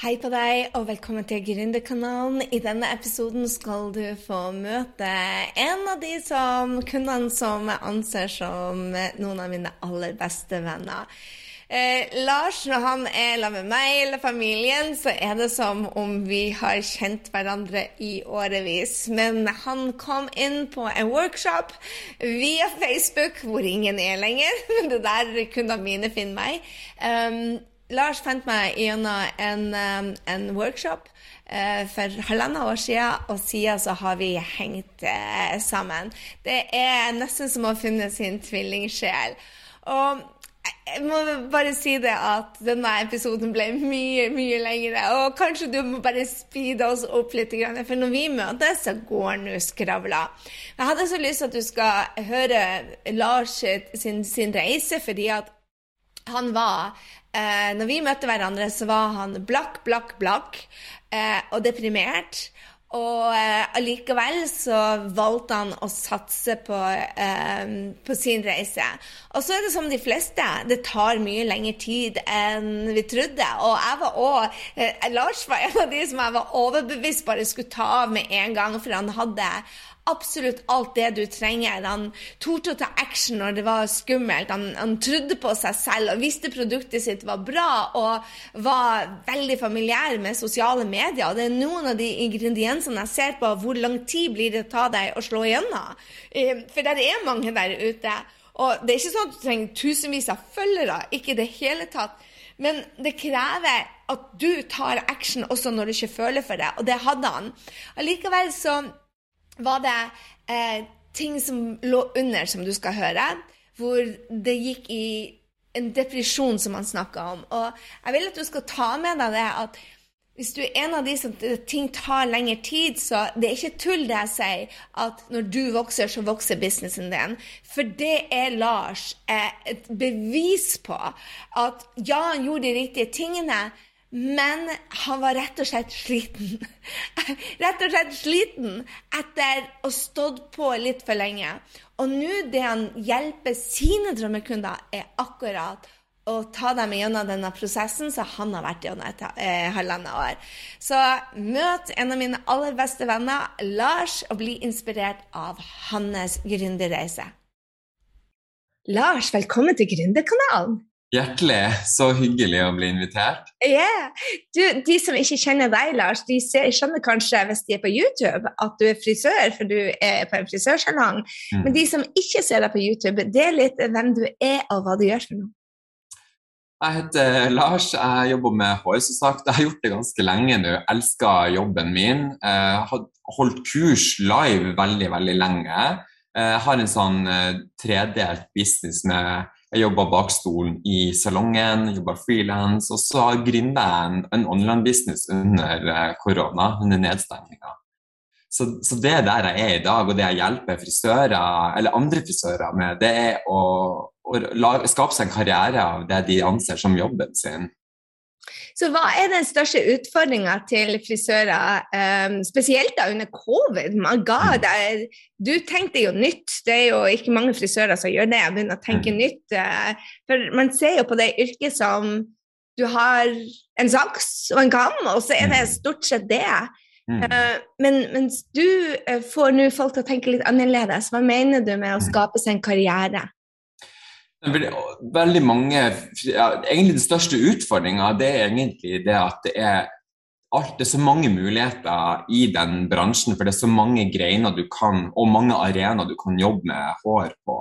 Hei på deg, og velkommen til Gründerkanalen. I denne episoden skal du få møte en av de som, kundene som jeg anser som noen av mine aller beste venner. Eh, Lars, når han er sammen med meg eller familien, så er det som om vi har kjent hverandre i årevis. Men han kom inn på en workshop via Facebook, hvor ingen er lenger. Men Det der kundene mine finner meg. Um, Lars fant meg gjennom en, um, en workshop uh, for halvannet år siden, og siden så har vi hengt uh, sammen. Det er nesten som å finne sin tvillingsjel. Og jeg må bare si det at denne episoden ble mye, mye lengre. Og kanskje du må bare speede oss opp litt, for når vi møtes, så går nå skravla. Jeg hadde så lyst til at du skal høre Lars sin, sin reise, fordi at han var eh, Når vi møtte hverandre, så var han blakk, blakk, blakk eh, og deprimert. Og eh, allikevel så valgte han å satse på, eh, på, sin reise. Og så er det som de fleste, det tar mye lengre tid enn vi trodde. Og jeg var også, eh, Lars var en av de som jeg var overbevist bare skulle ta av med en gang, for han hadde absolutt alt det du trenger. Han torde å ta action når det var skummelt. Han, han, trodde på seg selv og visste produktet sitt var bra og var veldig familiær med sosiale medier. Og det er noen av de ingrediensene jeg ser på hvor lang tid blir det ta deg å slå igjennom. Eh, for det er mange der ute. Og det er ikke sånn at du trenger tusenvis av følgere, ikke i det hele tatt. Men det krever at du tar action også når du ikke føler for det, og det hadde han. Allikevel så var det eh, ting som lå under, som du skal høre, hvor det gikk i en depresjon, som han snakka om. Og jeg vil at du skal ta med deg det at hvis du er en av de som ting tar lengre tid, så det er ikke tull det jeg sier, at når du vokser, så vokser businessen din. For det er Lars eh, et bevis på at ja, han gjorde de riktige tingene, men han var rett og slett sliten. rett og slett sliten etter å ha stått på litt for lenge. Og nå det han hjelper sine drømmekunder, er akkurat å ta dem gjennom denne prosessen som han har vært gjennom et eh, halvannet år. Så møt en av mine aller beste venner, Lars, og bli inspirert av hans gründerreise. Lars, velkommen til Gründerkanalen. Hjertelig. Så hyggelig å bli invitert. Yeah. Du, de som ikke kjenner deg, Lars, de ser, skjønner kanskje hvis de er på YouTube at du er frisør, for du er på en frisørsalong. Mm. Men de som ikke ser deg på YouTube, del litt hvem du er og hva du gjør for noe. Jeg heter Lars, jeg jobber med hår. som sagt. Jeg har gjort det ganske lenge nå. Elsker jobben min. Jeg har holdt kurs live veldig, veldig lenge. Jeg har en sånn eh, tredelt business med jeg jobba bak stolen i salongen, jobba frilans, og så gründa jeg en, en online-business under eh, korona, under nedstenginga. Så, så, det er der jeg er i dag, og det jeg hjelper frisører, eller andre frisører med, det er å, å lage, skape seg en karriere av det de anser som jobben sin. Så hva er den største utfordringa til frisører, um, spesielt da under covid? My God, mm. du tenkte jo nytt. Det er jo ikke mange frisører som gjør det. Jeg begynner å tenke mm. nytt. Uh, for man ser jo på det yrket som du har en saks og en kam, og så er det mm. stort sett det. Uh, men mens du uh, får nå folk til å tenke litt annerledes, hva mener du med å skape seg en karriere? Veldig mange ja, Egentlig den største utfordringa er egentlig det at det er, alt, det er så mange muligheter i den bransjen. For det er så mange greiner du kan, og mange arenaer du kan jobbe med hår på.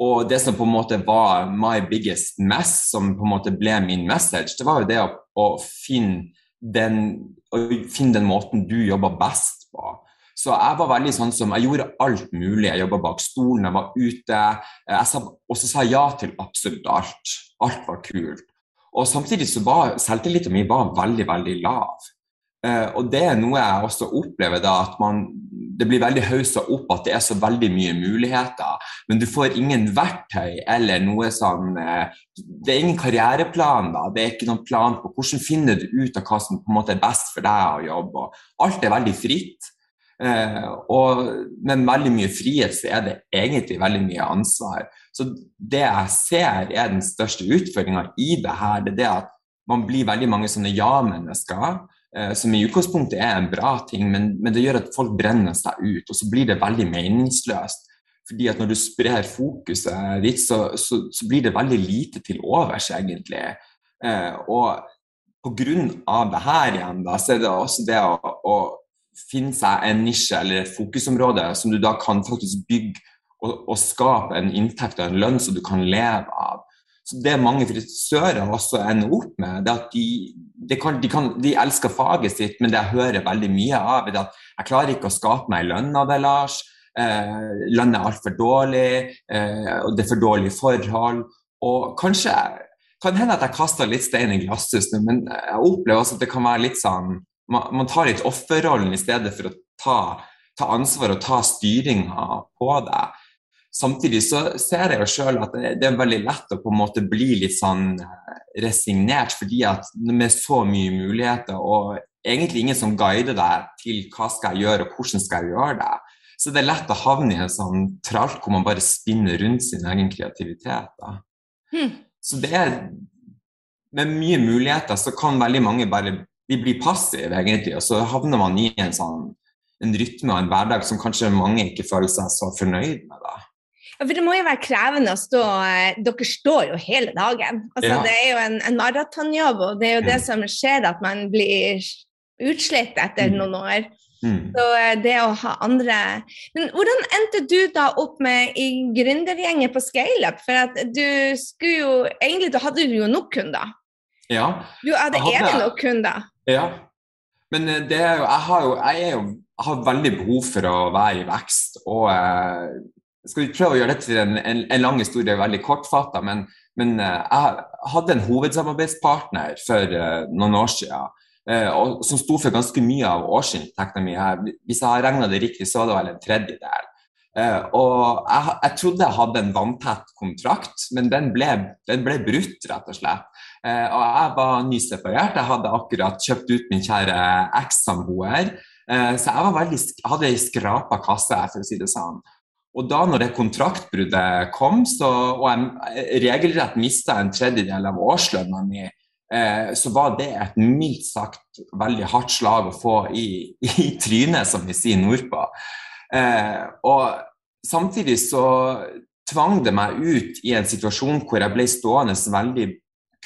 Og det som på en måte var my biggest mess, som på en måte ble min message, det var jo det å, å finne, den, å finne den måten du jobber best på. Så jeg var veldig sånn som Jeg gjorde alt mulig. Jeg jobba bak stolen, jeg var ute. Og så sa jeg ja til absolutt alt. Alt var kult. Og samtidig så var selvtilliten min var veldig, veldig lav. Uh, og det er noe jeg også opplever, da, at man, det blir veldig haussa opp at det er så veldig mye muligheter, men du får ingen verktøy eller noe sånn uh, Det er ingen karriereplan, da. Det er ikke noen plan på hvordan finner du ut av hva som på en måte er best for deg å jobbe. Alt er veldig fritt. Eh, og med veldig mye frihet så er det egentlig veldig mye ansvar. Så det jeg ser er den største utfordringa i det her, det er det at man blir veldig mange sånne ja-mennesker. Eh, som i utgangspunktet er en bra ting, men, men, det gjør at folk brenner seg ut. Og så blir det veldig meningsløst. Fordi at når du sprer fokuset ditt, så, så, så blir det veldig lite til overs, egentlig. Eh, og pga. det her igjen, da, så er det også det å, å finne seg en nisje eller et fokusområde som du da kan faktisk bygge og, og skape en inntekt og en lønn som du kan leve av. Så Det mange frisører også ender opp med, det at de, de, kan, de, kan, de, elsker faget sitt, men det jeg hører veldig mye av, er at jeg klarer ikke å skape meg lønn av det, Lars. Eh, lønn er altfor dårlig, eh, og det er for dårlige forhold. Og kanskje kan hende at jeg kaster litt stein i glasshus men jeg opplever også at det kan være litt sånn Man, man tar litt offerrollen i stedet for å ta, ta ansvar og ta styringa på det. Samtidig så ser jeg jo sjøl at det, det, er veldig lett å på en måte bli litt sånn eh, resignert, fordi at med så mye muligheter og egentlig ingen som guider deg til hva skal jeg gjøre og hvordan skal jeg gjøre det, så det er lett å havne i en sånn tralt hvor man bare spinner rundt sin egen kreativitet. Hmm. Så det er Med mye muligheter så kan veldig mange bare de blir passive, egentlig, og så havner man i en sånn en rytme og en hverdag som kanskje mange ikke føler seg så fornøyd med. da. Ja, for Det må jo være krevende å stå eh, Dere står jo hele dagen. Altså, ja. Det er jo en, en maratonjobb, og det er jo det som skjer, at man blir utslitt etter mm. noen år. Mm. Så eh, det å ha andre Men hvordan endte du da opp med i gründergjengen på ScaleUp? For at du skulle jo Egentlig da hadde du jo nok kunder. Ja. Du hadde, hadde evig nok kunder. Ja. Men eh, det er jo Jeg har jo jeg, er jo, jeg har veldig behov for å være i vekst. Og eh, skal vi prøve å gjøre dette til en, en, en lang historie, veldig kortfatta. Men, men eh, jeg hadde en hovedsamarbeidspartner for eh, noen år siden uh, og, som sto for ganske mye av årsinntekten min. her. Hvis jeg har regna det riktig, så var det vel en tredjedel. og jeg, jeg, trodde jeg hadde en vanntett kontrakt, men den ble, den ble brutt, rett og slett. Og jeg var nyseparert. Jeg hadde akkurat kjøpt ut min kjære ekssamboer. så jeg, veldig, hadde ei skrapa kasse, for å si det sånn. Og da når det kontraktbruddet kom, så, og jeg regelrett mista en tredjedel av årslønna mi, eh, så var det et mildt sagt veldig hardt slag å få i, i trynet, som vi sier nordpå. Eh, og samtidig så tvang det meg ut i en situasjon hvor jeg ble stående veldig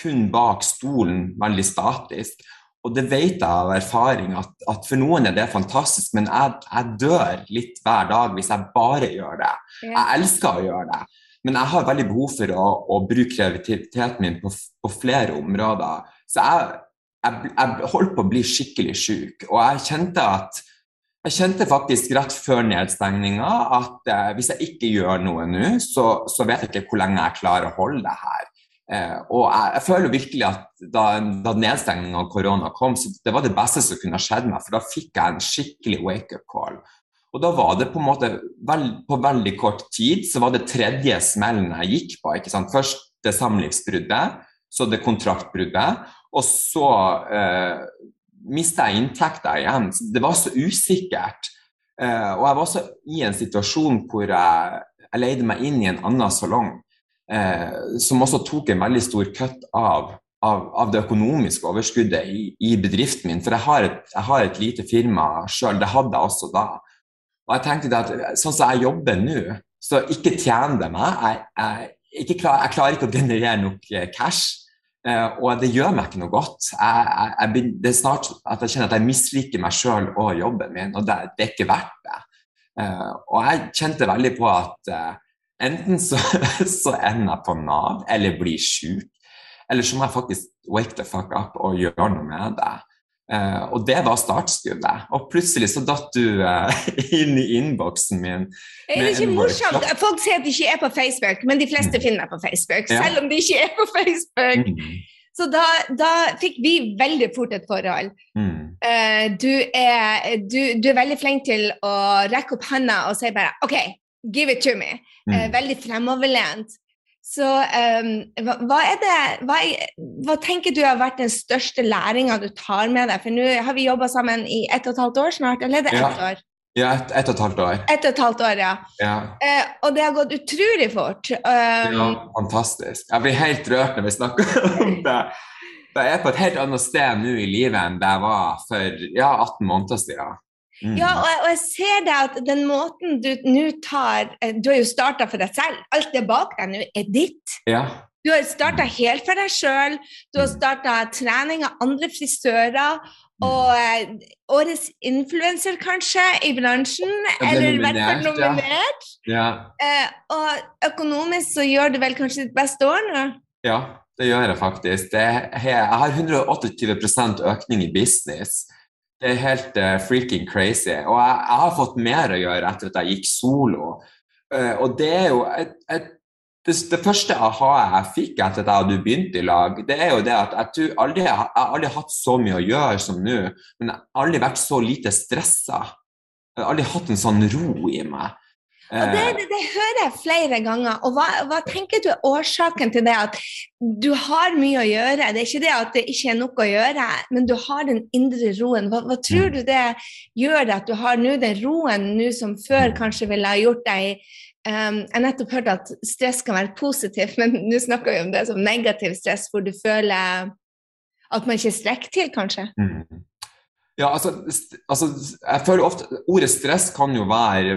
kun bak stolen, veldig statisk. Og det vet jeg av erfaring at, at, for noen er det fantastisk, men jeg, jeg, dør litt hver dag hvis jeg bare gjør det. Jeg elsker å gjøre det, men jeg har veldig behov for å, å bruke kreativiteten min på, på, flere områder. Så jeg, jeg, jeg holdt på å bli skikkelig sjuk, og jeg kjente at jeg kjente faktisk rett før nedstengninga at eh, hvis jeg ikke gjør noe nå, så, så, vet jeg ikke hvor lenge jeg klarer å holde det her. Eh, og jeg, jeg, føler virkelig at da, da nedstengningen av korona kom, så det var det beste som kunne skjedd meg, for da fikk jeg en skikkelig wake-up call. Og da var det på en måte vel, På veldig kort tid så var det tredje smellen jeg gikk på. ikke sant? Først det samlivsbruddet, så det kontraktbruddet, og så eh, mista jeg inntekta igjen. Det var så usikkert. Eh, og jeg var også i en situasjon hvor jeg, jeg leide meg inn i en annen salong eh, som også tok en veldig stor kutt av, av, av, det økonomiske overskuddet i, i, bedriften min. For jeg har et, jeg har et lite firma sjøl, det hadde jeg også da. Og jeg tenkte at sånn som jeg jobber nå, så ikke tjener det meg. Jeg, jeg, klar, jeg, klarer ikke å generere nok eh, cash. Uh, og det gjør meg ikke noe godt. Jeg, det er snart at jeg kjenner at jeg misliker meg sjøl og jobben min, og det, det er ikke verdt det. Uh, og jeg kjente veldig på at uh, Enten så, så ender jeg på Nav eller blir sjuk, eller så må jeg faktisk wake the fuck up og gjøre noe med det. Uh, og det var startskuddet. Og plutselig så datt du uh, inn i innboksen min. Er det ikke morsomt? Folk sier at de ikke er på Facebook, men de fleste mm. finner meg på Facebook. Ja. Selv om de ikke er på Facebook. Mm. Så da, da, fikk vi veldig fort et forhold. Mm. Uh, du, er, du, du, er, veldig flink til å rekke opp hånda og si bare OK, Give it to me. Eh, mm. veldig fremoverlent. Så um, hva, hva, er det hva, hva, tenker du har vært den største læringa du tar med deg? For nå har vi jobba sammen i ett og et halvt år snart, eller er det ett år? Ja, ett et og et halvt år. Et og et halvt år, ja. ja. Uh, og det har gått utrolig fort. Um, ja, fantastisk. Jeg blir helt rørt når vi snakker om det. jeg er på et helt annet sted nå i livet enn det jeg var for ja, 18 måneder siden. Mm. Ja, og jeg, og jeg, ser det at den måten du nå tar eh, Du har jo starta for deg selv. Alt det bak deg nå er ditt. Ja. Du har starta helt for deg sjøl. Du har starta trening av andre frisører. Og eh, årets influenser, kanskje, i bransjen. Eller i hvert fall nominert. Ja. Eh, og økonomisk så gjør du vel kanskje ditt beste år nå? Ja, det gjør jeg faktisk. Det jeg har 128% økning i business. Det er helt uh, freaking crazy. Og jeg, jeg, har fått mer å gjøre etter at jeg gikk solo. Uh, og det er jo et, et det, det, første aha jeg fikk etter at jeg hadde begynt i lag, det er jo det at jeg, aldri, jeg har aldri hatt så mye å gjøre som nå, men jeg har aldri vært så lite stressa. Jeg har aldri hatt en sånn ro i meg. Og det, det, det, hører jeg flere ganger. Og hva, hva, tenker du er årsaken til det at du har mye å gjøre? Det er ikke det at det ikke er noe å gjøre, men du har den indre roen. Hva, hva tror du det gjør at du har nå den roen nå som før kanskje ville ha gjort deg um, Jeg nettopp hørte at stress kan være positivt, men nå snakker vi om det som negativ stress, hvor du føler at man ikke strekker til, kanskje. Mm. Ja, altså, altså, jeg føler ofte Ordet stress kan jo være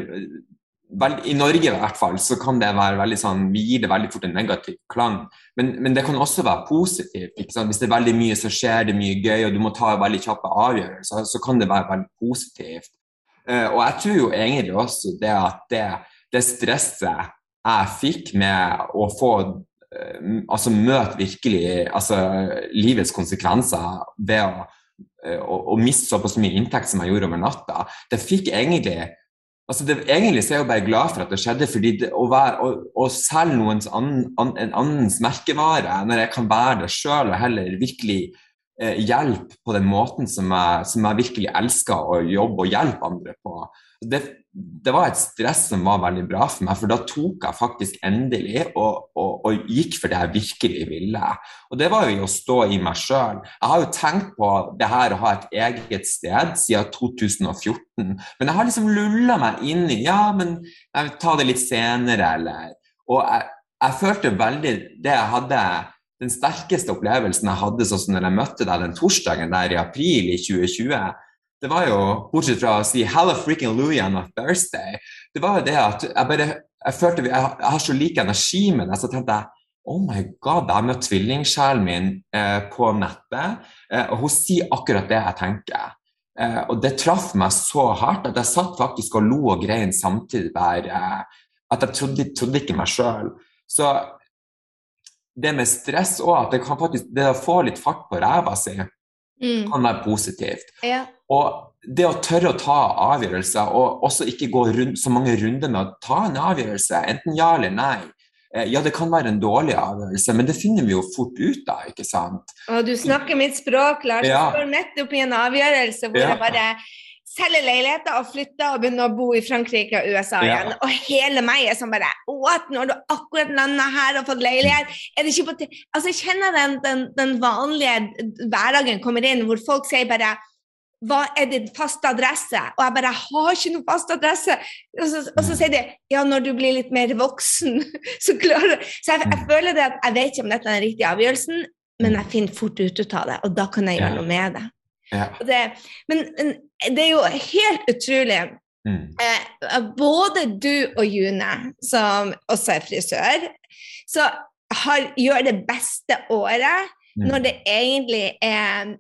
vel, I Norge i hvert fall så kan det være veldig sånn, vi gir det veldig fort en negativ klang. Men, men det kan også være positivt. Hvis det er veldig mye som skjer, det er mye gøy, og du må ta veldig kjappe avgjørelser, så kan det være veldig positivt. Uh, og jeg tror jo egentlig også det at det, det stresset jeg fikk med å få uh, altså møte virkelig altså, livets konsekvenser ved å, uh, miste såpass mye inntekt som jeg gjorde over natta, det fikk egentlig Altså det, egentlig så er jeg jo bare glad for at det skjedde, fordi det, å, være, å, å, selge noen annen, an, en annens merkevare når jeg kan være det sjøl og heller virkelig eh, hjelpe på den måten som jeg, som jeg virkelig elsker å jobbe og hjelpe andre på, det, det, var et stress som var veldig bra for meg, for da tok jeg faktisk endelig og, og, og gikk for det jeg virkelig ville. Og det var jo å stå i meg sjøl. Jeg har jo tenkt på det her å ha et eget sted siden 2014, men jeg har liksom lulla meg inn i ja, men jeg vil ta det litt senere, eller Og jeg, jeg følte veldig det jeg hadde den sterkeste opplevelsen jeg hadde sånn når jeg møtte deg den torsdagen der i april i 2020 det var jo, bortsett fra å si 'Halla freaking Louie on a Thursday', det var jo det at jeg bare jeg følte jeg, jeg har så lik energi med det, så tenkte jeg Oh my god, jeg møtte tvillingsjelen min eh, på nettet, eh, og hun sier akkurat det jeg tenker. Eh, og det traff meg så hardt at jeg satt faktisk og lo og grein samtidig der. Eh, at jeg trodde, trodde ikke meg sjøl. Så det med stress òg, at det kan faktisk det å få litt fart på ræva si, mm. kan være positivt. Ja. Og det å tørre å ta avgjørelser, og også ikke gå rundt, så mange runder med å ta en avgjørelse, enten ja eller nei. Eh, ja, det kan være en dårlig avgjørelse, men det finner vi jo fort ut av, ikke sant? Og du snakker mitt språk, Lars. Ja. Du står nettopp i en avgjørelse hvor ja. jeg bare selger leiligheter og flytter og begynner å bo i Frankrike og USA ja. igjen. Og hele meg er sånn bare What? Nå har du akkurat landa her og fått leilighet er det ikke på Altså, jeg kjenner den, den, den vanlige hverdagen kommer inn hvor folk sier bare hva er din faste adresse? Og jeg bare har ikke noen fast adresse. Og så, og så, sier de ja, når du blir litt mer voksen, så klarer du Så jeg, jeg, føler det at jeg vet ikke om dette er den riktige avgjørelsen, men jeg finner fort ut av det, og da kan jeg gjøre noe med det. Ja. det men, men, det er jo helt utrolig. Mm. Eh, både du og June, som også er frisør, så har, gjør det beste året mm. når det egentlig er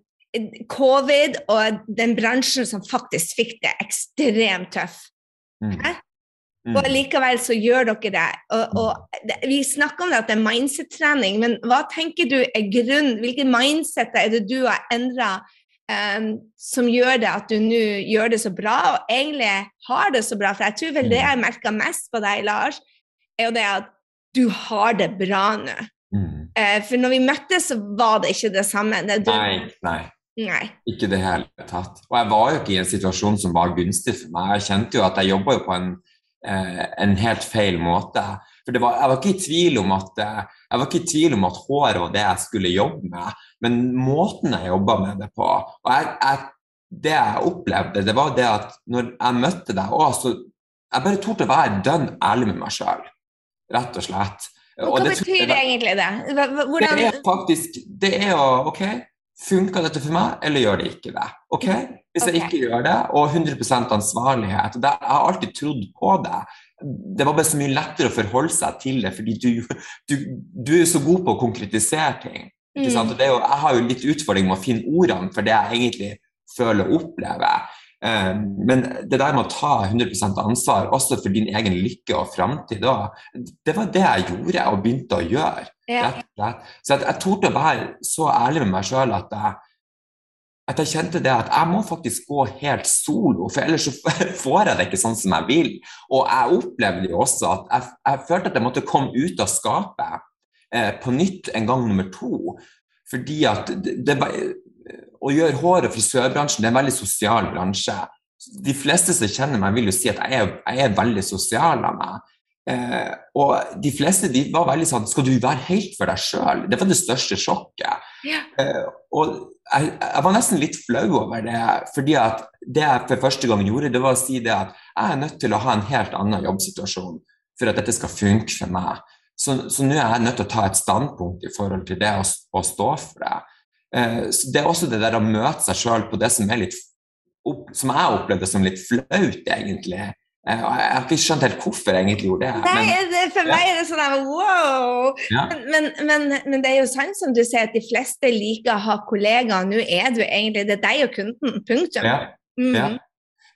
covid og den bransjen som faktisk fikk det ekstremt tøff. Mm. Mm. Og likevel så gjør dere det. Og, mm. og vi snakker om det at det er mindset-trening, men hva tenker du er grunnen? Hvilke mindset er det du har endra um, som gjør det at du nå gjør det så bra, og egentlig har det så bra? For jeg tror vel det mm. jeg merka mest på deg, Lars, er jo det at du har det bra nå. Mm. Uh, for når vi møttes, så var det ikke det samme. Det du, nei, nei. Nei. Ikke det hele tatt. Og jeg var jo ikke i en situasjon som var gunstig for meg. Jeg kjente jo at jeg jobba på en, eh, en, helt feil måte. For var, jeg, var ikke i tvil om at, eh, jeg var ikke i tvil om at håret var det jeg skulle jobbe med, men måten jeg jobba med det på og jeg, jeg, Det jeg opplevde, det var det at når jeg møtte deg òg, så jeg bare torde å være dønn ærlig med meg sjøl, rett og slett. Og hva betyr det egentlig det? Hvordan... Det er faktisk Det er jo OK, funker dette for meg, eller gjør det ikke det? OK? Hvis jeg ikke gjør det, og 100 ansvarlighet det, Jeg har alltid trodd på det. Det var bare så mye lettere å forholde seg til det, fordi du, du, du er så god på å konkretisere ting. Ikke sant? Mm. Jo, jeg har jo litt utfordring med å finne ordene for det jeg egentlig føler og opplever. Um, men det der med å ta 100% ansvar også for din egen lykke og framtid, det var det jeg gjorde og begynte å gjøre. Ja. Så jeg, jeg torde å være så ærlig med meg sjøl at, at jeg kjente det at jeg må faktisk gå helt solo, for ellers så får jeg det ikke sånn som jeg vil. Og jeg opplevde jo også at jeg, jeg følte at jeg måtte komme ut av skapet eh, på nytt en gang nummer to. Fordi at det, det, å gjøre hår- og frisørbransjen det er en veldig sosial bransje. De fleste som kjenner meg, vil jo si at jeg er, jeg er veldig sosial av meg. Eh, og de fleste de var veldig sånn Skal du være helt for deg sjøl? Det var det største sjokket. Eh, og jeg, jeg, var nesten litt flau over det, fordi at det jeg for første gang gjorde, det var å si det at jeg er nødt til å ha en helt annen jobbsituasjon for at dette skal funke for meg. Så, nå er jeg nødt til å ta et standpunkt i forhold til det å, å stå for det. Eh, så Det er også det der å møte seg sjøl på det som er litt som jeg opplevde som litt flaut, egentlig. Jeg har ikke skjønt helt hvorfor jeg egentlig gjorde det. Nei, men, det, For meg er det sånn der, wow! Ja. Men, men, men, det er jo sant som du sier, at de fleste liker å ha kollegaer. Nå er du egentlig det er deg og kunden. Punktum. Ja. Mm. ja.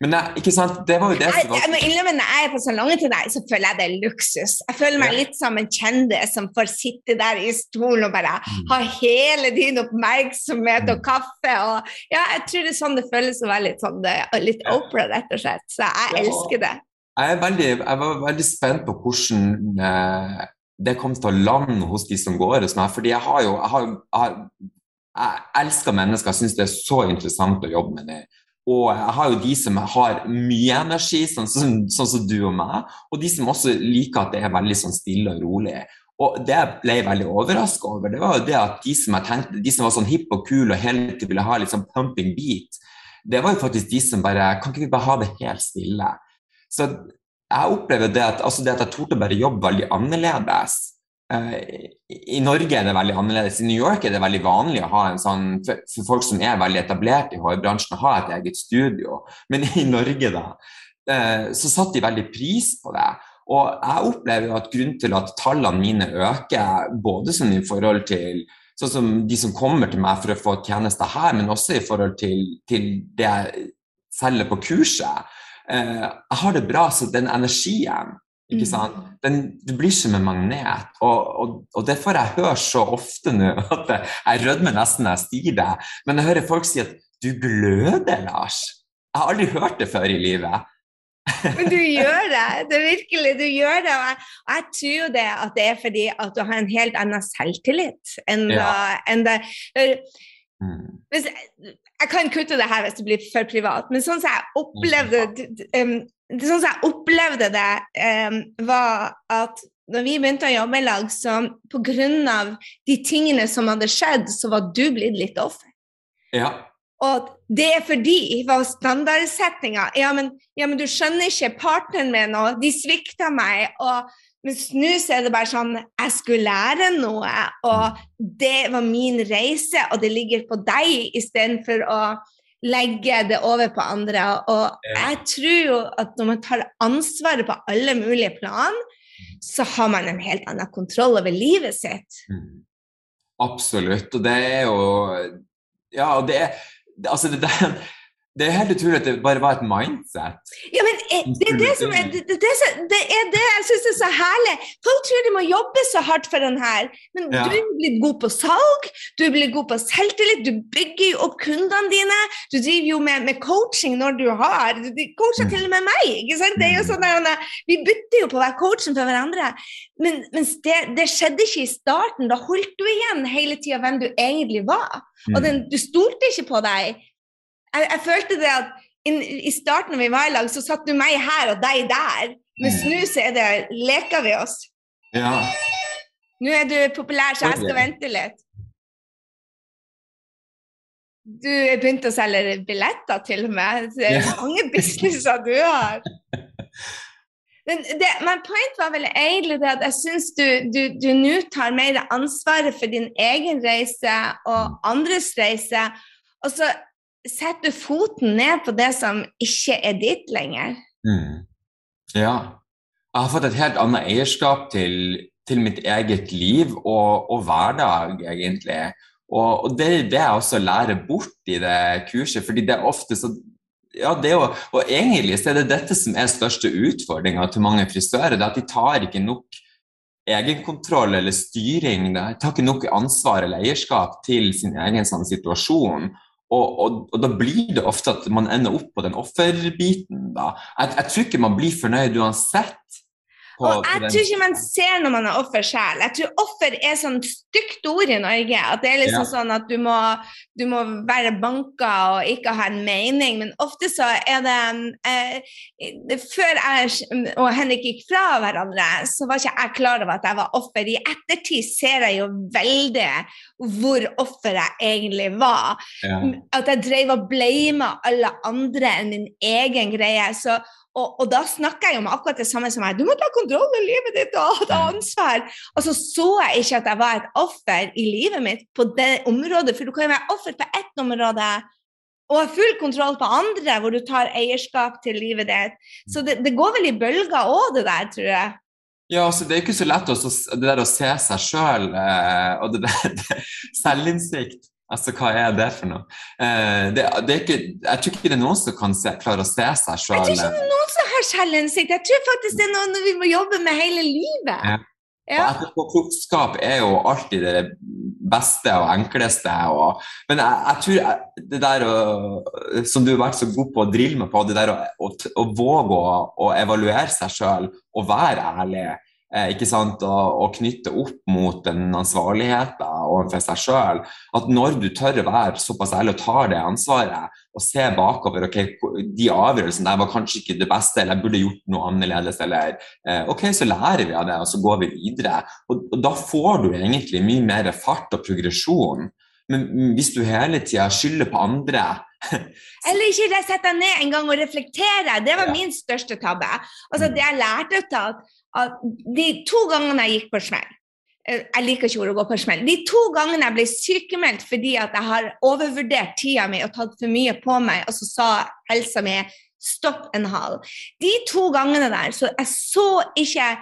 Men nei, ikke sant, det var jo det som var Jeg må innrømme Når jeg er på salongen til deg, så føler jeg det er luksus. Jeg føler meg litt som en kjendis som får sitte der i stolen og bare mm. ha hele din oppmerksomhet og mm. kaffe. Og, ja, jeg tror det er sånn det føles å være litt, sånn, litt Opera, rett og slett. Så jeg elsker det. Jeg, veldig, jeg var veldig spent på hvordan eh, det kom til å lande hos de som går hos meg. Fordi jeg har jo jeg, har, jeg, jeg elsker mennesker, jeg syns det er så interessant å jobbe med dem. Og jeg har jo de som har mye energi, sånn som, sånn som du og meg, og de som også liker at det er veldig sånn stille og rolig. Og det jeg ble veldig overraska over, det var jo det at de som tenkte, de som var sånn hipp og kule og hele tiden ville ha litt sånn pumping beat, det var jo faktisk de som bare Kan ikke vi bare ha det helt stille? Så jeg opplever det at, altså det at jeg torde bare jobbe veldig annerledes. Eh, I Norge er det veldig annerledes. I New York er det veldig vanlig å ha en sånn, for, folk som er veldig etablert i HR-bransjen, å ha et eget studio. Men i Norge, da, eh, så satte de veldig pris på det. Og jeg opplever jo at grunnen til at tallene mine øker, både sånn i forhold til sånn som de som kommer til meg for å få tjenester her, men også i forhold til, til det jeg selger på kurset. Eh, jeg har det bra, så den energien ikke mm. sant? Den, du blir som en magnet. Og, og, og, det får jeg høre så ofte nå at jeg rødmer nesten når jeg sier det. Men jeg hører folk si at 'du gløder, Lars'. Jeg har aldri hørt det før i livet. Men du gjør det. Det er virkelig, du gjør det. Og jeg, og jeg tror det at det er fordi at du har en helt annen selvtillit enn, ja. enn det. Mm. Hvis, jeg kan kutte det her hvis det blir for privat, men sånn som jeg opplevde um, sånn som jeg opplevde det, um, var at når vi begynte å jobbe i lag, så pga. de tingene som hadde skjedd, så var du blitt litt offer. Ja. Og det er fordi var standardsettinga ja, ja, men du skjønner ikke, partneren min og de svikta meg. og mens nå er det bare sånn Jeg skulle lære noe, og det var min reise, og det ligger på deg istedenfor å legge det over på andre. Og jeg tror jo at når man tar ansvaret på alle mulige plan, så har man en helt annen kontroll over livet sitt. Mm. Absolutt. Og det er jo Ja, og det er Altså, det, det, det er helt utrolig at det bare var et mindset. Ja, men det er det som det, det, det, er det jeg syns er så herlig. Folk tror de må jobbe så hardt for den her, men ja. du er blitt god på salg, du er blitt god på selvtillit, du bygger jo opp kundene dine, du driver jo med, med coaching når du har Du coacher til og med meg, ikke sant? Det er jo sånn der, Vi bytter jo på å være coachen for hverandre. Men, det, skjedde ikke i starten. Da holdt du igjen hele tida hvem du egentlig var. Og mm. den, du stolte ikke på deg jeg, jeg følte det at in, i starten når vi var i lag, så satt du meg her og deg der. Mens mm. nå så er det leker vi oss. Ja. Nå er du populær, så jeg skal vente litt. Du begynte å selge billetter til og med. Det er mange businesser du har. Men, det, men point var vel egentlig det at jeg syns du nå tar mer ansvaret for din egen reise og andres reise, og så setter du foten ned på det som ikke er ditt lenger. Mm. Ja. Jeg har fått et helt annet eierskap til, til mitt eget liv og, og hverdag, egentlig. Og, og det er det jeg også lærer bort i det kurset, fordi det er ofte så ja, det jo, og egentlig så er det dette som er største utfordringa til mange frisører. det at De tar ikke nok egenkontroll eller styring. De tar ikke nok ansvar eller eierskap til sin egen sånn, situasjon. Og, og, og, da blir det ofte at man ender opp på den offerbiten. Da. Jeg, jeg tror ikke man blir fornøyd uansett på, og jeg tror ikke man ser når man er offer sjøl. Jeg tror offer er sånn stygt ord i Norge. At det er liksom ja. sånn at du må, du må, være banka og ikke ha en mening. Men ofte så er det eh, Før jeg og Henrik gikk fra hverandre, så var ikke jeg klar over at jeg var offer. I ettertid ser jeg jo veldig hvor offer jeg egentlig var. Ja. At jeg drev og blama alle andre enn min egen greie. Så og, og, da snakker jeg jo med akkurat det samme som meg. Du må ta kontroll med livet ditt og ta ansvar. Og så så jeg ikke at jeg var et offer i livet mitt på det området. For du kan jo være offer på ett område og ha full kontroll på andre, hvor du tar eierskap til livet ditt. Så det, det går vel i bølger òg, det der, tror jeg. Ja, altså Det er ikke så lett også, det der å se seg sjøl eh, og det der selvinnsikt. Altså, hva er det for noe? Eh, det, det ikke, jeg tror ikke det er noen som kan se, klare å se seg sjøl. Jeg tror ikke det er noen som har selvinnsikt. Jeg tror faktisk det er noe vi må jobbe med hele livet. Ja. Ja. Etterpåklokskap er jo alltid det beste og enkleste. Og, men jeg, jeg, tror det der å, som du har vært så god på å drille meg på, det der å, å, å våge å, evaluere seg sjøl og være ærlig ikke sant, og, og, knytte opp mot den ansvarligheten overfor seg sjøl. At når du tør å være såpass ærlig og tar det ansvaret, og se bakover ok, de avgjørelsene der var kanskje ikke det beste, eller jeg burde gjort noe annerledes, eller eh, ok, så lærer vi av det, og så går vi videre. Og, og da får du egentlig mye mer fart og progresjon. Men hvis du hele tida skylder på andre Eller ikke sette deg ned en gang og reflektere. Det var ja. min største tabbe. Altså, det jeg lærte ut av at de to gangene jeg gikk på smell eh, jeg liker ikke ordet å gå på smell. De to gangene jeg ble sykemeldt fordi at jeg har overvurdert tida mi og tatt for mye på meg, og så sa helsa mi stopp en hal. De to gangene der så jeg så ikke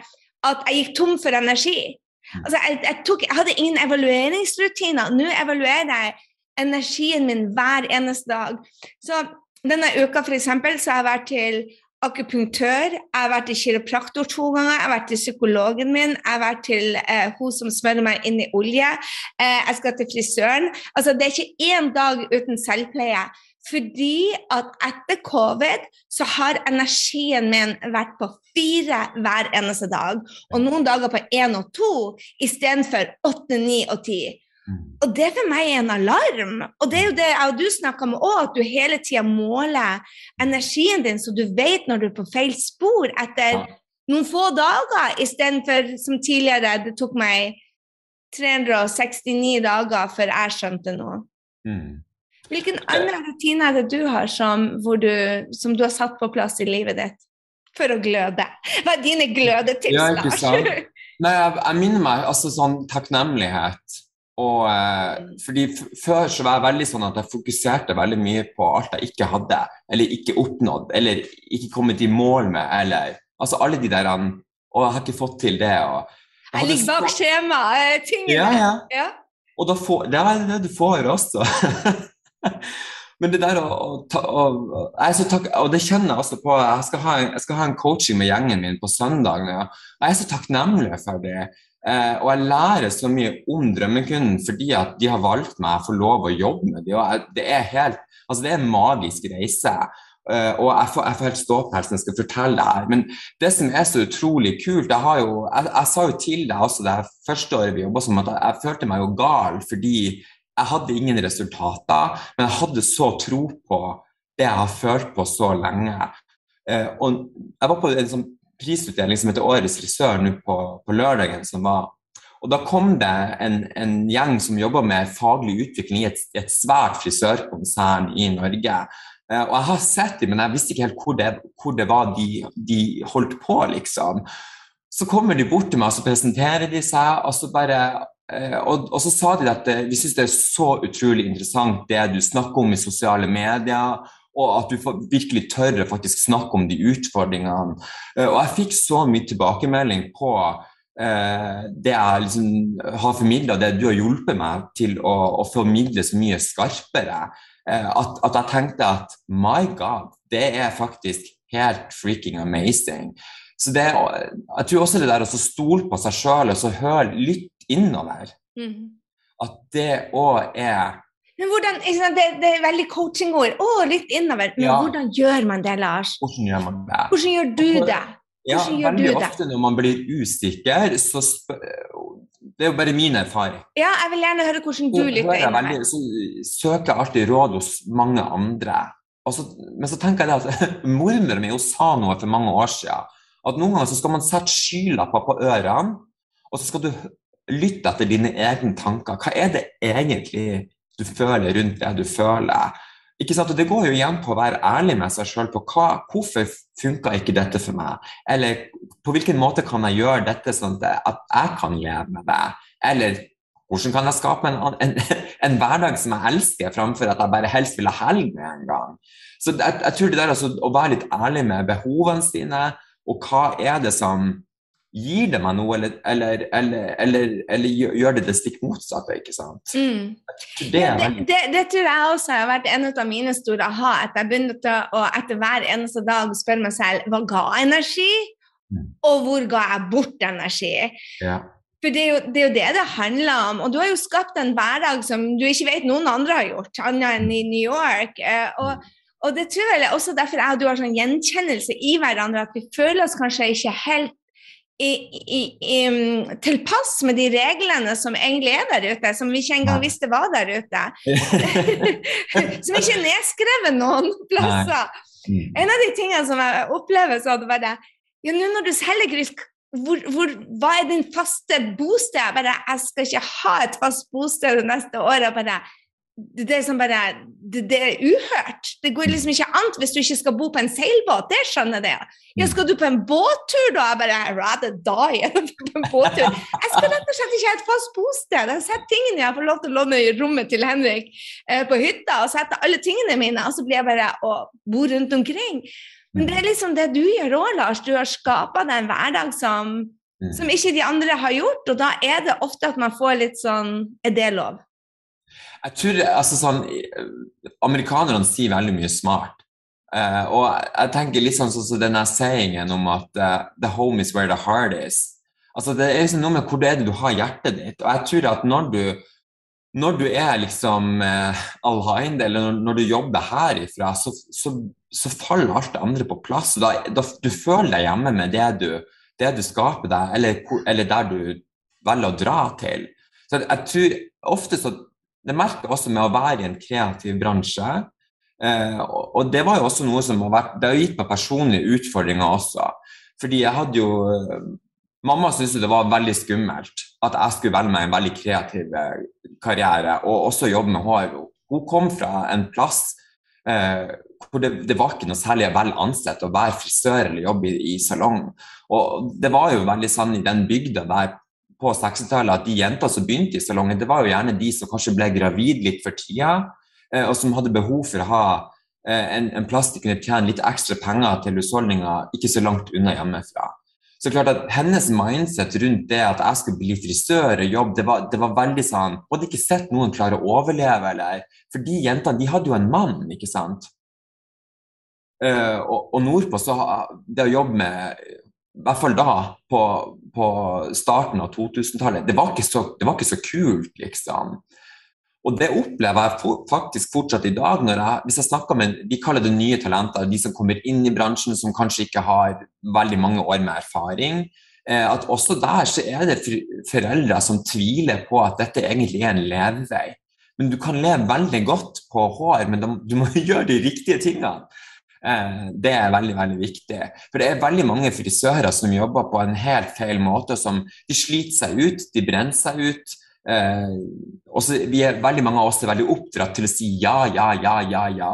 at jeg gikk tom for energi. Altså, jeg, jeg, tok, jeg hadde ingen evalueringsrutiner. Nå evaluerer jeg energien min hver eneste dag. Så denne uka for eksempel, så har jeg vært til akupunktør, jeg har vært til kiropraktor to ganger, jeg har vært til psykologen min, jeg har vært til eh, hun som smører meg inn i olje, eh, jeg skal til frisøren. Altså, det er ikke én dag uten selvpleie. Fordi at etter covid så har energien min vært på fire hver eneste dag. Og noen dager på én og to istedenfor åtte, ni og ti. Mm. Og det for meg er en alarm. Og det er jo det jeg og du snakka om òg, at du hele tida måler energien din, så du vet når du er på feil spor etter noen få dager, istedenfor som tidligere, det tok meg 369 dager før jeg skjønte noe. Mm. Hvilken andre rutiner er det du har som, du, som du har satt på plass i livet ditt for å gløde? Hva er dine glødetips, Lars? Nei, jeg, jeg minner meg altså sånn takknemlighet og, eh, fordi Før så var jeg veldig sånn at jeg fokuserte veldig mye på alt jeg ikke hadde, eller ikke oppnådd, eller ikke kommet i mål med, eller altså alle de der Og jeg har ikke fått til det. og Jeg, ligger bak skjemaet, Ja, ja. ja. Og da får, det er det du får også. Men det der å, å, å, takk, Og det kjenner jeg også på. Jeg skal, ha en, jeg skal ha en coaching med gjengen min på søndag. Ja. Jeg er så takknemlig for det. Eh, og jeg lærer så mye om drømmekunden fordi at de har valgt meg å få lov å jobbe med dem. Det er helt, altså det er en magisk reise. Uh, og jeg får, jeg får helt ståpels når jeg skal fortelle det her. Men det som er så utrolig kult Jeg, jo, jeg, jeg sa jo til deg også det første året vi jobba som at jeg, jeg følte meg jo gal fordi jeg hadde ingen resultater, men jeg hadde så tro på det jeg har følt på så lenge. Uh, og jeg var på en sånn prisutdeling som heter Årets frisør nå på, på, lørdagen. som var og Da kom det en, en gjeng som jobber med faglig utvikling i et, et svært frisørkonsern i Norge. Eh, og jeg har sett dem, men jeg visste ikke helt hvor det, hvor det var de, de, holdt på, liksom. Så kommer de bort til meg, og så presenterer de seg, og så bare eh, og, og, så sa de at vi syns det er så utrolig interessant det du snakker om i sosiale medier, og at du virkelig tør å faktisk snakke om de utfordringene. Og jeg fikk så mye tilbakemelding på eh, det jeg liksom har formidla, det du har hjulpet meg til å, å formidle så mye skarpere, eh, at, at, jeg tenkte at my God, det er faktisk helt freaking amazing. Så det, jeg tror også det der å stole på seg sjøl og så høre litt innover, mm. at det òg er men hvordan, det, det, er veldig coachingord. Å, litt innover. Men ja. hvordan gjør man det, Lars? Hvordan gjør man det? Hvordan gjør du det? Ja, veldig ofte når man blir usikker, så Det er jo bare min erfaring. Ja, jeg vil gjerne høre hvordan du lytter inn. Veldig, så søker jeg alltid råd hos mange andre. Så, men så tenker jeg det at min sa noe for mange år siden. At noen ganger så skal man sette skylapper på ørene, og så skal du lytte etter dine egne tanker. Hva er det egentlig du føler rundt det du føler? Ikke sant? Og Det går jo igjen på å være ærlig med seg sjøl på hva, hvorfor funka ikke dette for meg? Eller på hvilken måte kan jeg gjøre dette sånn at jeg kan leve med det? Eller hvordan kan jeg skape en, en, en, hverdag som jeg elsker, framfor at jeg bare helst vil ha helg med en gang? Så jeg, jeg tror det der altså, Å være litt ærlig med behovene sine, og hva er det som Gir det meg noe, eller, eller, eller, eller, gjør det det stikk motsatte? ikke sant? Mm. Det, det, det, det, tror jeg også har vært en av mine store aha. At jeg begynte å etter hver eneste dag spørre meg selv hva ga energi, mm. og hvor ga jeg bort energi? Ja. For det er, jo, det er, jo, det det handler om. Og du har jo skapt en hverdag som du ikke vet noen andre har gjort, annet enn i New York. Eh, og, mm. og, det tror jeg også derfor jeg og du har sånn gjenkjennelse i hverandre, at vi føler oss kanskje ikke helt i, i, i, til pass med de reglene som egentlig er der ute, som vi ikke engang visste var der ute. som ikke er nedskrevet noen plasser. Mm. En av de tingene som jeg opplever så det ja, nå når du selger gris, hvor, hvor, hva er din faste bosted? Jeg bare, jeg skal ikke ha et fast bosted det neste året. Bare, det er, sånn bare, det, det er uhørt. Det går liksom ikke an hvis du ikke skal bo på en seilbåt. Det skjønner jeg. Ja, skal du på en båttur, da? Jeg bare rather die på en båttur. Jeg skal rett og slett ikke ha et fast bosted. Jeg har sett tingene jeg får lov til å låne i rommet til Henrik eh, på hytta, og sette alle tingene mine, og så blir jeg bare å bo rundt omkring. Men det er liksom det du gjør òg, Lars. Du har skapa deg en hverdag som, mm. som ikke de andre har gjort, og da er det ofte at man får litt sånn Er det lov? Jeg tror altså sånn Amerikanerne sier veldig mye smart. Uh, og jeg tenker litt sånn som så, så denne sayingen om at uh, 'the home is where the heart is'. Altså Det er liksom noe med hvor det er du har hjertet ditt. Og jeg tror at når du, når du er liksom uh, aligned, eller når, når, du jobber herifra, så, så, så, faller alt det andre på plass. Da, da, du føler deg hjemme med det du, det du skaper deg, eller, eller der du velger å dra til. Så jeg tror ofte så det merker også med å være i en kreativ bransje. Eh, og det var jo også noe som har vært Det har gitt meg personlige utfordringer også. Fordi jeg hadde jo Mamma syntes det var veldig skummelt at jeg skulle velge meg en veldig kreativ eh, karriere og også jobbe med hår. Hun kom fra en plass eh, hvor det, det, var ikke noe særlig vel ansett å være frisør eller jobbe i, i salong. Og det var jo veldig sånn i den bygda der på 60-tallet at de jentene som begynte i salongen, det var jo gjerne de som kanskje ble gravid litt for tida, eh, og som hadde behov for å ha eh, en, en plass de kunne tjene litt ekstra penger til husholdninga ikke så langt unna hjemmefra. Så klart at Hennes mindset rundt det at jeg skulle bli frisør og jobbe, det var, det var veldig sånn Hun hadde ikke sett noen klare å overleve, eller For de jentene de hadde jo en mann, ikke sant? Uh, og, og nordpå så det å jobbe med hvert fall da, på, på starten av 2000-tallet, det, det, var ikke så kult, liksom. Og det opplever jeg for, faktisk fortsatt i dag. Jeg, hvis jeg snakker med Vi kaller det nye talenter, de som kommer inn i bransjen som kanskje ikke har veldig mange år med erfaring. Eh, at også der så er det foreldre som tviler på at dette egentlig er en levevei. Men du kan leve veldig godt på hår, men du må gjøre de riktige tingene. Det er veldig veldig viktig. For det er veldig mange frisører som jobber på en helt feil måte. som De sliter seg ut, de brenner seg ut. Også, vi er, veldig mange av oss er veldig oppdratt til å si ja, ja, ja, ja, ja.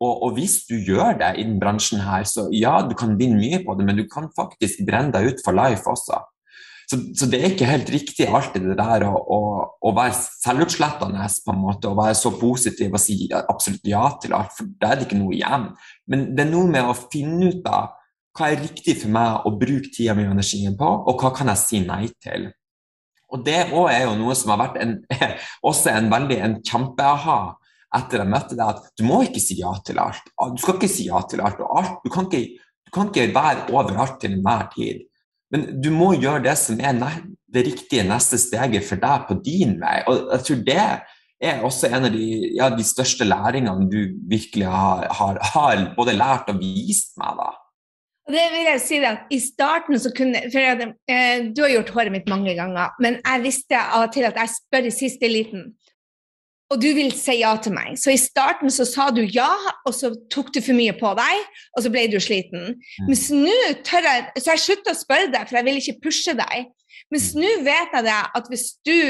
Og, og, hvis du gjør det i den bransjen her, så ja, du kan vinne mye på det, men du kan faktisk brenne deg ut for life også. Så, så, det er ikke helt riktig alltid det der å, å, å være selvutslettende på en måte, og være så positiv og si absolutt ja til alt, for da er det ikke noe igjen. Men det er noe med å finne ut av hva er riktig for meg å bruke tida mi og energien på, og hva kan jeg si nei til. Og Det òg er jo noe som har vært en, også en veldig en kjempe-aha etter jeg møtte deg, at du må ikke si ja til alt. Du skal ikke si ja til alt og alt. Du kan ikke, du kan ikke være overalt til enhver tid. Men du må gjøre det som er det riktige neste steget for deg på din vei. Og jeg tror det er også en av de, ja, de største læringene du virkelig har, har, har, både lært og vist meg. da. Det vil jeg si at I starten så kunne for jeg, eh, Du har gjort håret mitt mange ganger, men jeg visste av og til at jeg spør i siste liten og du vil si ja til meg. Så i starten så sa du ja, og så tok du for mye på deg, og så ble du sliten. Mm. Mens nå tør jeg Så jeg slutta å spørre deg, for jeg vil ikke pushe deg. Mens mm. nå vet jeg det at hvis du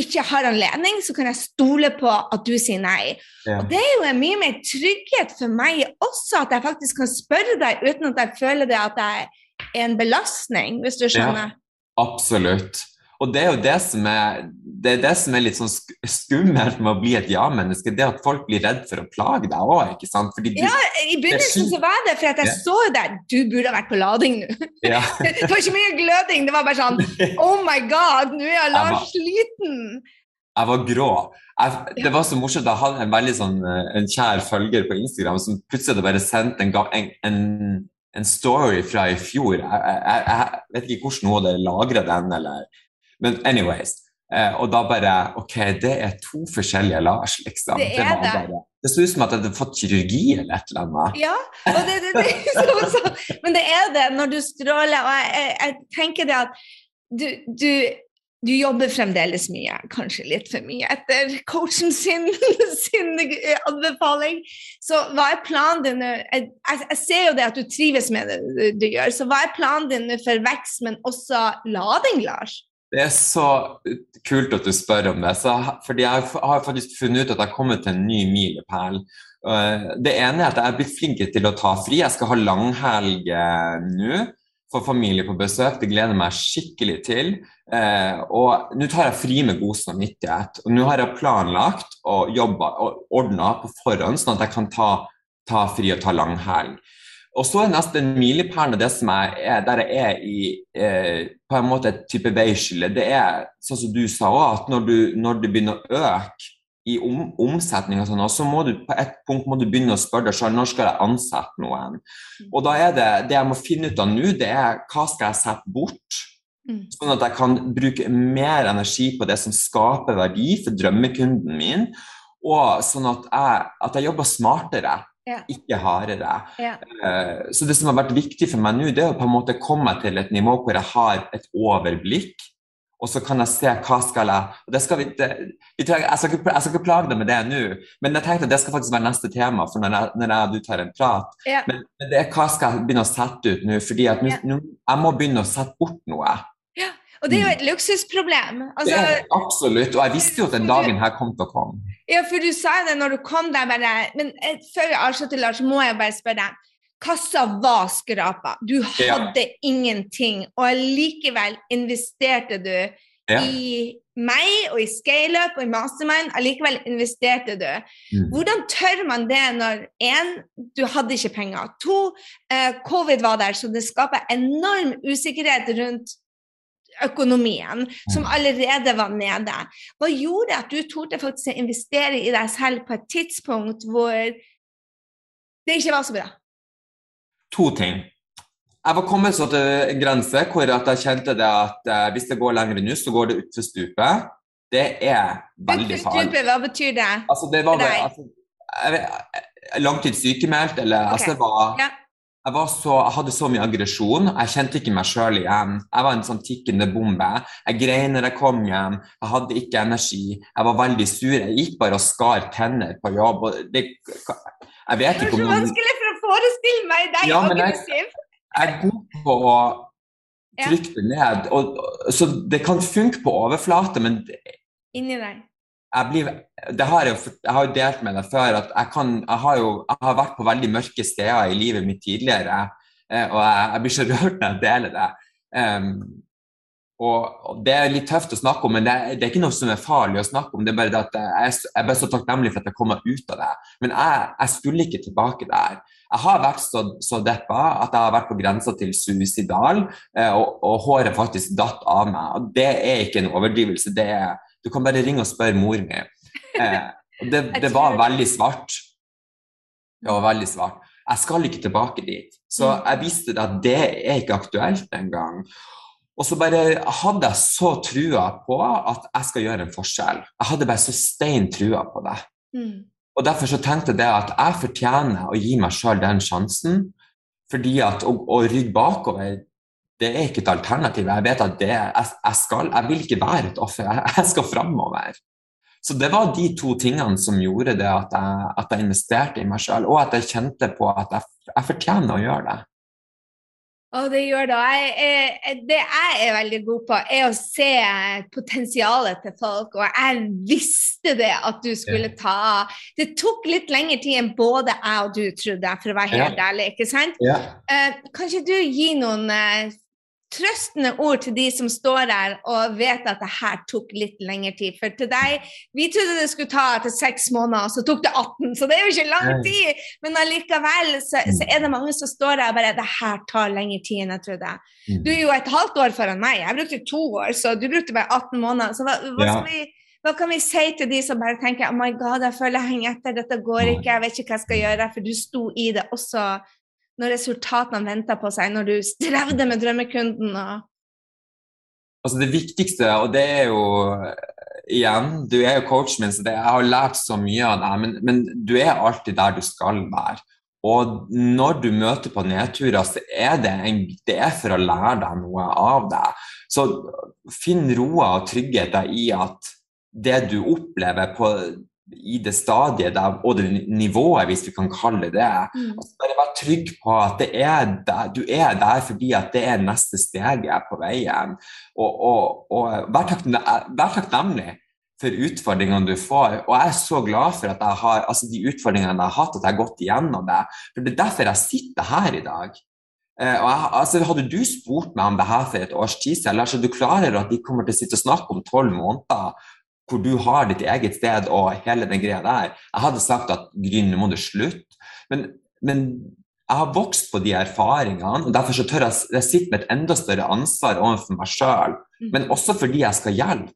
ikke har anledning, så kan jeg stole på at du sier nei. Ja. Og det er jo en mye mer trygghet for meg også, at jeg faktisk kan spørre deg uten at jeg føler det at jeg er en belastning, hvis du skjønner. Ja, absolutt. Og det er jo det som er, det er, det som er litt sånn skummelt med å bli et ja-menneske, det at folk blir redd for å plage deg òg, ikke sant? Du, ja, i begynnelsen så var det for at jeg ja. så deg, Du burde ha vært på lading nå. Ja. det var ikke mye gløding, det var bare sånn Oh my God, nå er jeg Lars sliten. Jeg var grå. Jeg, det var så morsomt. Jeg hadde en veldig sånn, eh, en kjær følger på Instagram som plutselig bare sendte en, en, en, en story fra i fjor. Jeg, jeg, jeg, vet ikke hvordan hun hadde lagra den, eller men anyways. Eh, og da bare OK, det er to forskjellige Lars, liksom. Det er det. Det så ut som at jeg hadde fått kirurgi eller et eller annet. Ja, det, det, det, så, så, men det er det når du stråler. Og jeg, jeg, jeg tenker det at du, du, du, jobber fremdeles mye, kanskje litt for mye, etter coachen sin, sin anbefaling. Så hva er planen din jeg, jeg, ser jo det at du trives med det du, du gjør, så hva er planen din for vekst, men også lading, Lars? Det er så kult at du spør om det. Så, fordi jeg har faktisk funnet ut at jeg har kommet til en ny milepæl. Eh, det ene er at jeg er blitt flinkere til å ta fri. Jeg skal ha langhelg eh, nå for familie på besøk. Det gleder jeg meg skikkelig til. Eh, og nå tar jeg fri med god samvittighet. Og nå har jeg planlagt og jobba og ordna på forhånd, sånn at jeg kan ta, ta fri og ta langhelg. Og så er neste milepælen det som er, er, der jeg er i eh, på en måte et type veiskille. Det er sånn som du sa òg, at når du, når du, begynner å øke i om, omsetning, og sånn, så må du på et punkt må du begynne å spørre deg selv når skal jeg ansette noen. Mm. Og da er det det jeg må finne ut av nå, det er hva skal jeg sette bort? Mm. Sånn at jeg kan bruke mer energi på det som skaper verdi for drømmekunden min, og sånn at jeg, at jeg jobber smartere ja. ikke hardere. Ja. Uh, så det som har vært viktig for meg nå, det er å på en måte komme til et nivå hvor jeg har et overblikk. Og så kan jeg se hva skal jeg skal vi, det, vi trenger, jeg, skal ikke, jeg, skal ikke, plage deg med det nå, men jeg tenkte at det skal faktisk være neste tema for når jeg, når jeg og du tar en prat. Ja. Men, men, det er hva skal jeg begynne å sette ut nå? fordi at jeg må begynne å sette bort noe. Og det er jo et luksusproblem. Altså, det er, absolutt, og jeg visste jo at den dagen her kom til å komme. Ja, for du sa det når du kom der, bare Men eh, før vi avslutter, Lars, må jeg bare spørre deg. Kassa var skrapa. Du hadde ja. ingenting, og likevel investerte du ja. i meg og i ScaleUp og i Mastermind. Allikevel investerte du. Mm. Hvordan tør man det når én, du hadde ikke penger, to, eh, covid var der, så det skaper enorm usikkerhet rundt økonomien, som mm. allerede var nede. Hva gjorde at du torde faktisk å investere i deg selv på et tidspunkt hvor det ikke var så bra? To ting. Jeg var kommet så til en grense hvor jeg kjente det at uh, hvis det går lenger nå, så går det utfor stupet. Det er veldig farlig. Utfor stupet, hva betyr det? Altså, det var, altså, langtidssykemeldt, eller altså, okay. altså, det var ja jeg, så, jeg, hadde så mye aggresjon. Jeg kjente ikke meg sjøl igjen. Jeg var en sånn tikkende bombe. Jeg grein når jeg kom hjem. Jeg hadde ikke energi. Jeg var veldig sur. Jeg gikk bare og skar tenner på jobb. Det, jeg vet ikke om Det er så vanskelig for å forestille meg deg ja, aggressiv. Jeg, jeg er god på å trykke det ned. Og, så det kan funke på overflate, men Inni deg. jeg blir, det har jeg, jeg har jo delt med deg før at jeg, kan, jeg, har jo jeg har vært på veldig mørke steder i livet mitt tidligere, eh, og jeg, jeg blir så rørt når jeg deler det. Um, og, Det er litt tøft å snakke om, men det, det, er ikke noe som er farlig å snakke om. det er bare det at Jeg, jeg er så takknemlig for at jeg kom meg ut av det. Men jeg, jeg skulle ikke tilbake der. Jeg har vært så, så deppa at jeg har vært på grensa til suicidal, eh, og, og, håret faktisk datt av meg. Det er ikke en overdrivelse. det er du kan bare ringe og spørre mor mi. Eh, det, det, var veldig svart. Det var veldig svart. Jeg skal ikke tilbake dit. Så mm. jeg visste at det er ikke aktuelt engang. Og så bare hadde jeg så trua på at jeg skal gjøre en forskjell. Jeg hadde bare så stein trua på det. Mm. Og derfor så tenkte jeg at jeg fortjener å gi meg sjøl den sjansen. Fordi at å, å rygge bakover det er ikke et alternativ. Jeg vet at det, jeg, jeg, skal, jeg vil ikke være et offer, jeg, jeg skal framover. Så det var de to tingene som gjorde det at jeg, at jeg investerte i meg sjøl, og at jeg kjente på at jeg, jeg fortjener å gjøre det. Og det gjør det. Jeg, det jeg er veldig god på, er å se potensialet til folk. Og jeg visste det at du skulle ta av. Det tok litt lengre tid enn både jeg og du trodde, for å være helt ja. ærlig. ikke sant? Ja. Uh, kan ikke du gi noen uh, trøstende ord til de som står der og vet at det her tok litt lengre tid. For til deg, vi trodde det skulle ta til seks måneder, og så tok det 18, så det er jo ikke lang tid. Men allikevel så, så er det mange som står der og bare Det her tar lengre tid enn jeg trodde. Mm. Du er jo et halvt år foran meg. Jeg brukte to år, så du brukte bare 18 måneder. Så hva, hva skal vi hva kan vi si til de som bare tenker oh my god, jeg føler jeg henger etter, dette går ikke, jeg vet ikke hva jeg skal gjøre, for du sto i det også når resultatene venta på seg, når du strevde med drømmekunden? og Altså Det viktigste, og det er jo igjen, du er jo coachen min, så det, jeg har lært så mye av deg, men, men, du er alltid der du skal være. Og når du møter på nedturer, så er det, en, det er for å lære deg noe av deg. Så finn roa og trygghet i at det du opplever på i det stadiet der, og det nivået, hvis vi kan kalle det det. Mm. Altså bare være trygg på at er der, du er der fordi at det er neste steget på veien. Og, og, og vær, takknemlig for utfordringene du får. Og jeg er så glad for at jeg har altså de utfordringene jeg har hatt, at jeg har gått igjennom det. For Det er derfor jeg sitter her i dag. Eh, jeg, altså, hadde du spurt meg om det her for et års tid siden, så du klarer at de kommer til å sitte og snakke om tolv måneder hvor du har ditt eget sted og hele den greia der. Jeg hadde sagt at Gryn, nå må du slutte. Men, men, jeg har vokst på de erfaringene, og derfor så tør jeg, jeg sitte med et enda større ansvar overfor meg sjøl. Mm. Men også fordi jeg skal hjelpe.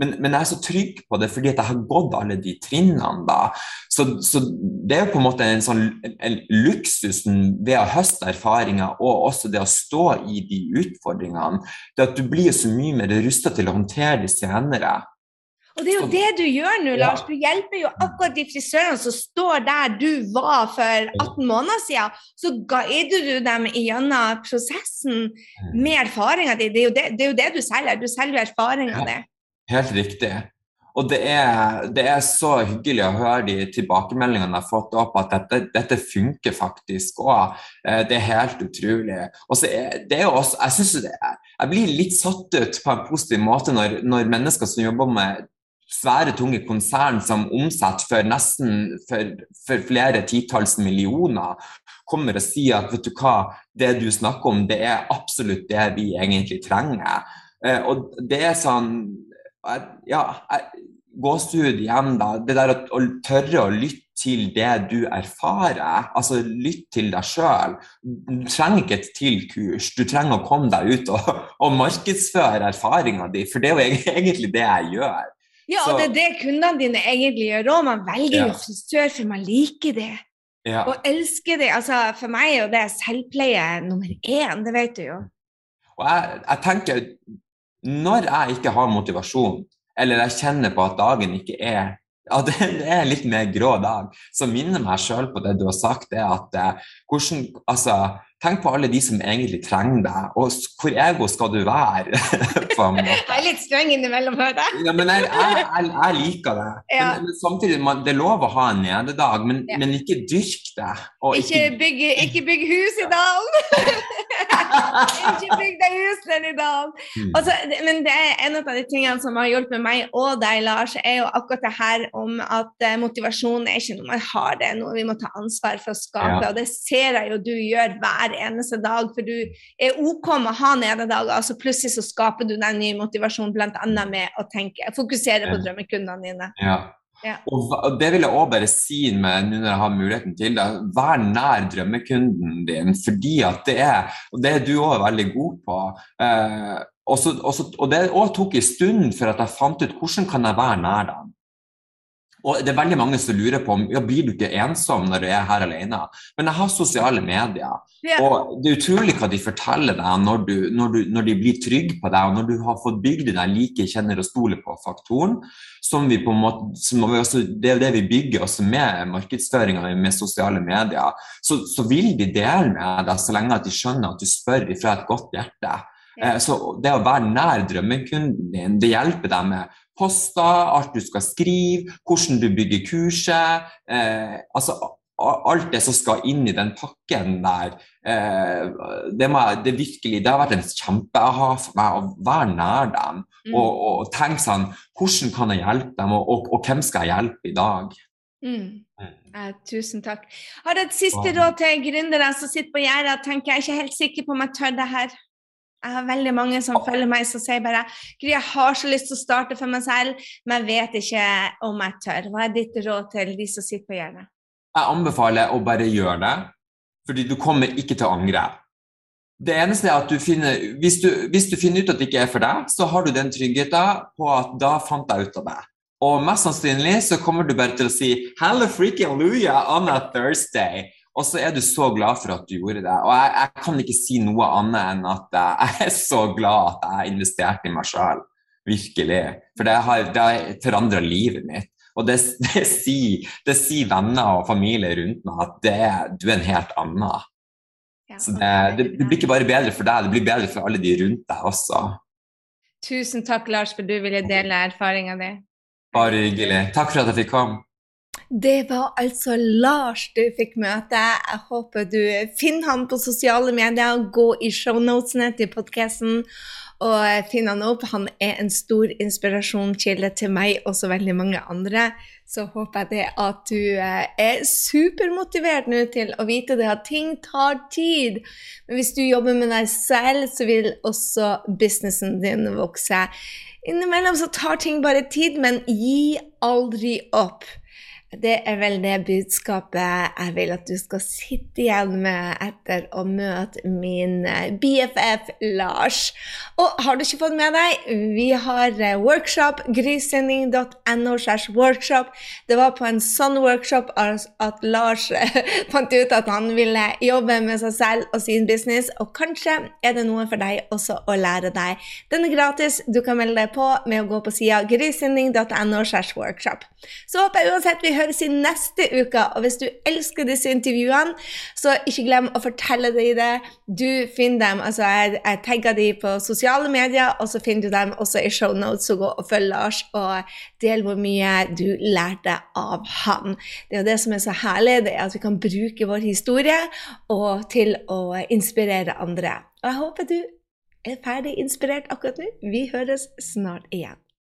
Men, men, jeg er så trygg på det fordi jeg har gått alle de trinnene. da. Så, så det er jo på en måte en sånn en luksusen ved å høste erfaringer og også det å stå i de utfordringene. det At du blir så mye mer rusta til å håndtere de senere. Og det er jo det du gjør nå, Lars. Du hjelper jo akkurat de frisørene som står der du var for 18 måneder siden. Så guider du dem gjennom prosessen med erfaringa di. Det, det, det, er jo det du selger. Du selger jo erfaringa di. Helt riktig. Og det er, det er, så hyggelig å høre de tilbakemeldingene jeg har fått opp, at dette, dette funker faktisk òg. Eh, det er helt utrolig. Og så er det er også, jeg synes det er, jeg blir litt satt ut på en positiv måte når, når mennesker som jobber med svære, tunge konsern som omsetter for nesten for, for flere titalls millioner, kommer og sier at vet du hva, det du snakker om, det er absolutt det vi egentlig trenger. Eh, og det er sånn Ja, gåsehud igjen, da. Det der å tørre å lytte til det du erfarer, altså lytt til deg sjøl. Du trenger ikke et til kurs, du trenger å komme deg ut og, og markedsføre erfaringa di, for det er jo egentlig det jeg gjør. Ja, og det er det kundene dine egentlig gjør òg. Man velger jo ja. frisør for man liker det. Ja. Og elsker det. Altså, for meg er jo det selvpleie nummer én, det vet du jo. Og jeg, jeg tenker, når jeg ikke har motivasjon, eller jeg kjenner på at dagen ikke er at det er en litt mer grå dag, så minner meg sjøl på det du har sagt, det at eh, hvordan Altså, tenk på alle de som egentlig trenger deg, og hvor ego skal du være? Jeg er litt streng innimellom, hører jeg. Ja, men jeg, jeg, jeg, jeg liker det. Ja. Men, men samtidig, man, det er lov å ha en nededag, men, Ja. men ikke dyrk det. Og Ikke bygg, ikke bygg hus i dalen! ikke bygg deg hus der i dalen! Mm. Altså, men det er en av de tingene som har hjulpet meg og deg, Lars, er jo akkurat det her om at eh, motivasjon er ikke noe man har, det er noe vi må ta ansvar for å skape. Ja. Og det ser jeg jo du gjør hver eneste dag, for du er OK med å ha nederdager, og så plutselig så skaper du deg ny motivasjon, bl.a. med å tenke, fokusere på drømmekundene dine. Ja. Ja. Og, det vil jeg også bare si med nå når jeg har muligheten til det, vær nær drømmekunden din, fordi at det er Og det er du òg veldig god på. Eh, og, også, og, det òg tok en stund for at jeg fant ut hvordan kan jeg være nær dem. Og det er veldig mange som lurer på om ja, blir du ikke ensom når du er her alene. Men jeg har sosiale medier, yeah. og det er utrolig hva de forteller deg når, du, når, du, når de blir trygge på deg, og når du har fått bygd deg like kjenner og stoler på-faktoren. som vi på en måte, som vi også, Det er jo det vi bygger også med markedsføringa med sosiale medier. Så, så vil de dele med deg så lenge at de skjønner at du spør fra et godt hjerte. Eh, Så det å være nær drømmekunden din, det hjelper deg med poster, alt du skal skrive, hvordan du bygger kurset. Eh, altså alt det som skal inn i den pakken der. Eh, det, må, det, virkelig, det har vært en kjempe-aha for meg å være nær dem. Mm. Og, og tenke sånn Hvordan kan jeg hjelpe dem, og, og, og hvem skal jeg hjelpe i dag? Mm. Eh, tusen takk. Har du et siste råd til gründere som sitter på gjerdet og tenker jeg er ikke helt sikker på om jeg tør det her? Jeg har veldig mange som følger meg som sier bare Gry, jeg har så lyst til å starte for meg selv, men jeg vet ikke om jeg tør. Hva er ditt råd til de som sitter på hjørnet? Jeg anbefaler å bare gjøre det, fordi du kommer ikke til å angre. Det eneste er at du finner hvis du, hvis du finner ut at det ikke er for deg, så har du den tryggheten på at da fant jeg ut av det. Og mest sannsynlig så kommer du bare til å si 'Hello freaking hallelujah on a Thursday'. Og så er du så glad for at du gjorde det. Og jeg, jeg kan ikke si noe annet enn at eh, jeg er så glad at jeg investerte i meg sjøl. Virkelig. For det har, det har forandra livet mitt. Og det, det, sier, det sier venner og familie rundt meg at det, du er en helt annen. Ja, Så det, det, det blir ikke bare bedre for deg, det blir bedre for alle de rundt deg også. Tusen takk, Lars, for du ville dele erfaringa di. Bare hyggelig. Takk for at jeg fikk komme. Det var altså Lars du fikk møte. Jeg håper du finner han på sosiale medier. Gå i shownotene til podkasten og finn han opp. Han er en stor inspirasjonskilde til meg og så veldig mange andre. Så håper jeg det at du eh, er supermotivert nå til å vite det at ting tar tid. Men hvis du jobber med deg selv, så vil også businessen din vokse. Innimellom så tar ting bare tid, men gi aldri opp. Det er vel det budskapet jeg vil at du skal sitte igjen med etter å møte min eh, BFF Lars. Og har du ikke fått med deg, vi har eh, workshop, grysynding.no workshop. Det var på en sånn workshop at Lars eh, fant ut at han ville jobbe med seg selv og sin business, og kanskje er det noe for deg også å lære deg. Den er gratis, du kan melde deg på med å gå på sida grysending.no workshop. Så håper jeg uansett vi høres i neste uke, og hvis du elsker disse intervjuene, så ikke glem å fortelle deg det. Du finner dem, altså jeg, jeg tagger dem på sosiale medier, og så finner du dem også i shownotes, så gå og følg Lars, og del hvor mye du lærte av han. Det er det som er så herlig, det er at vi kan bruke vår historie og til å inspirere andre. Og jeg håper du er ferdig inspirert akkurat nå. Vi høres snart igjen.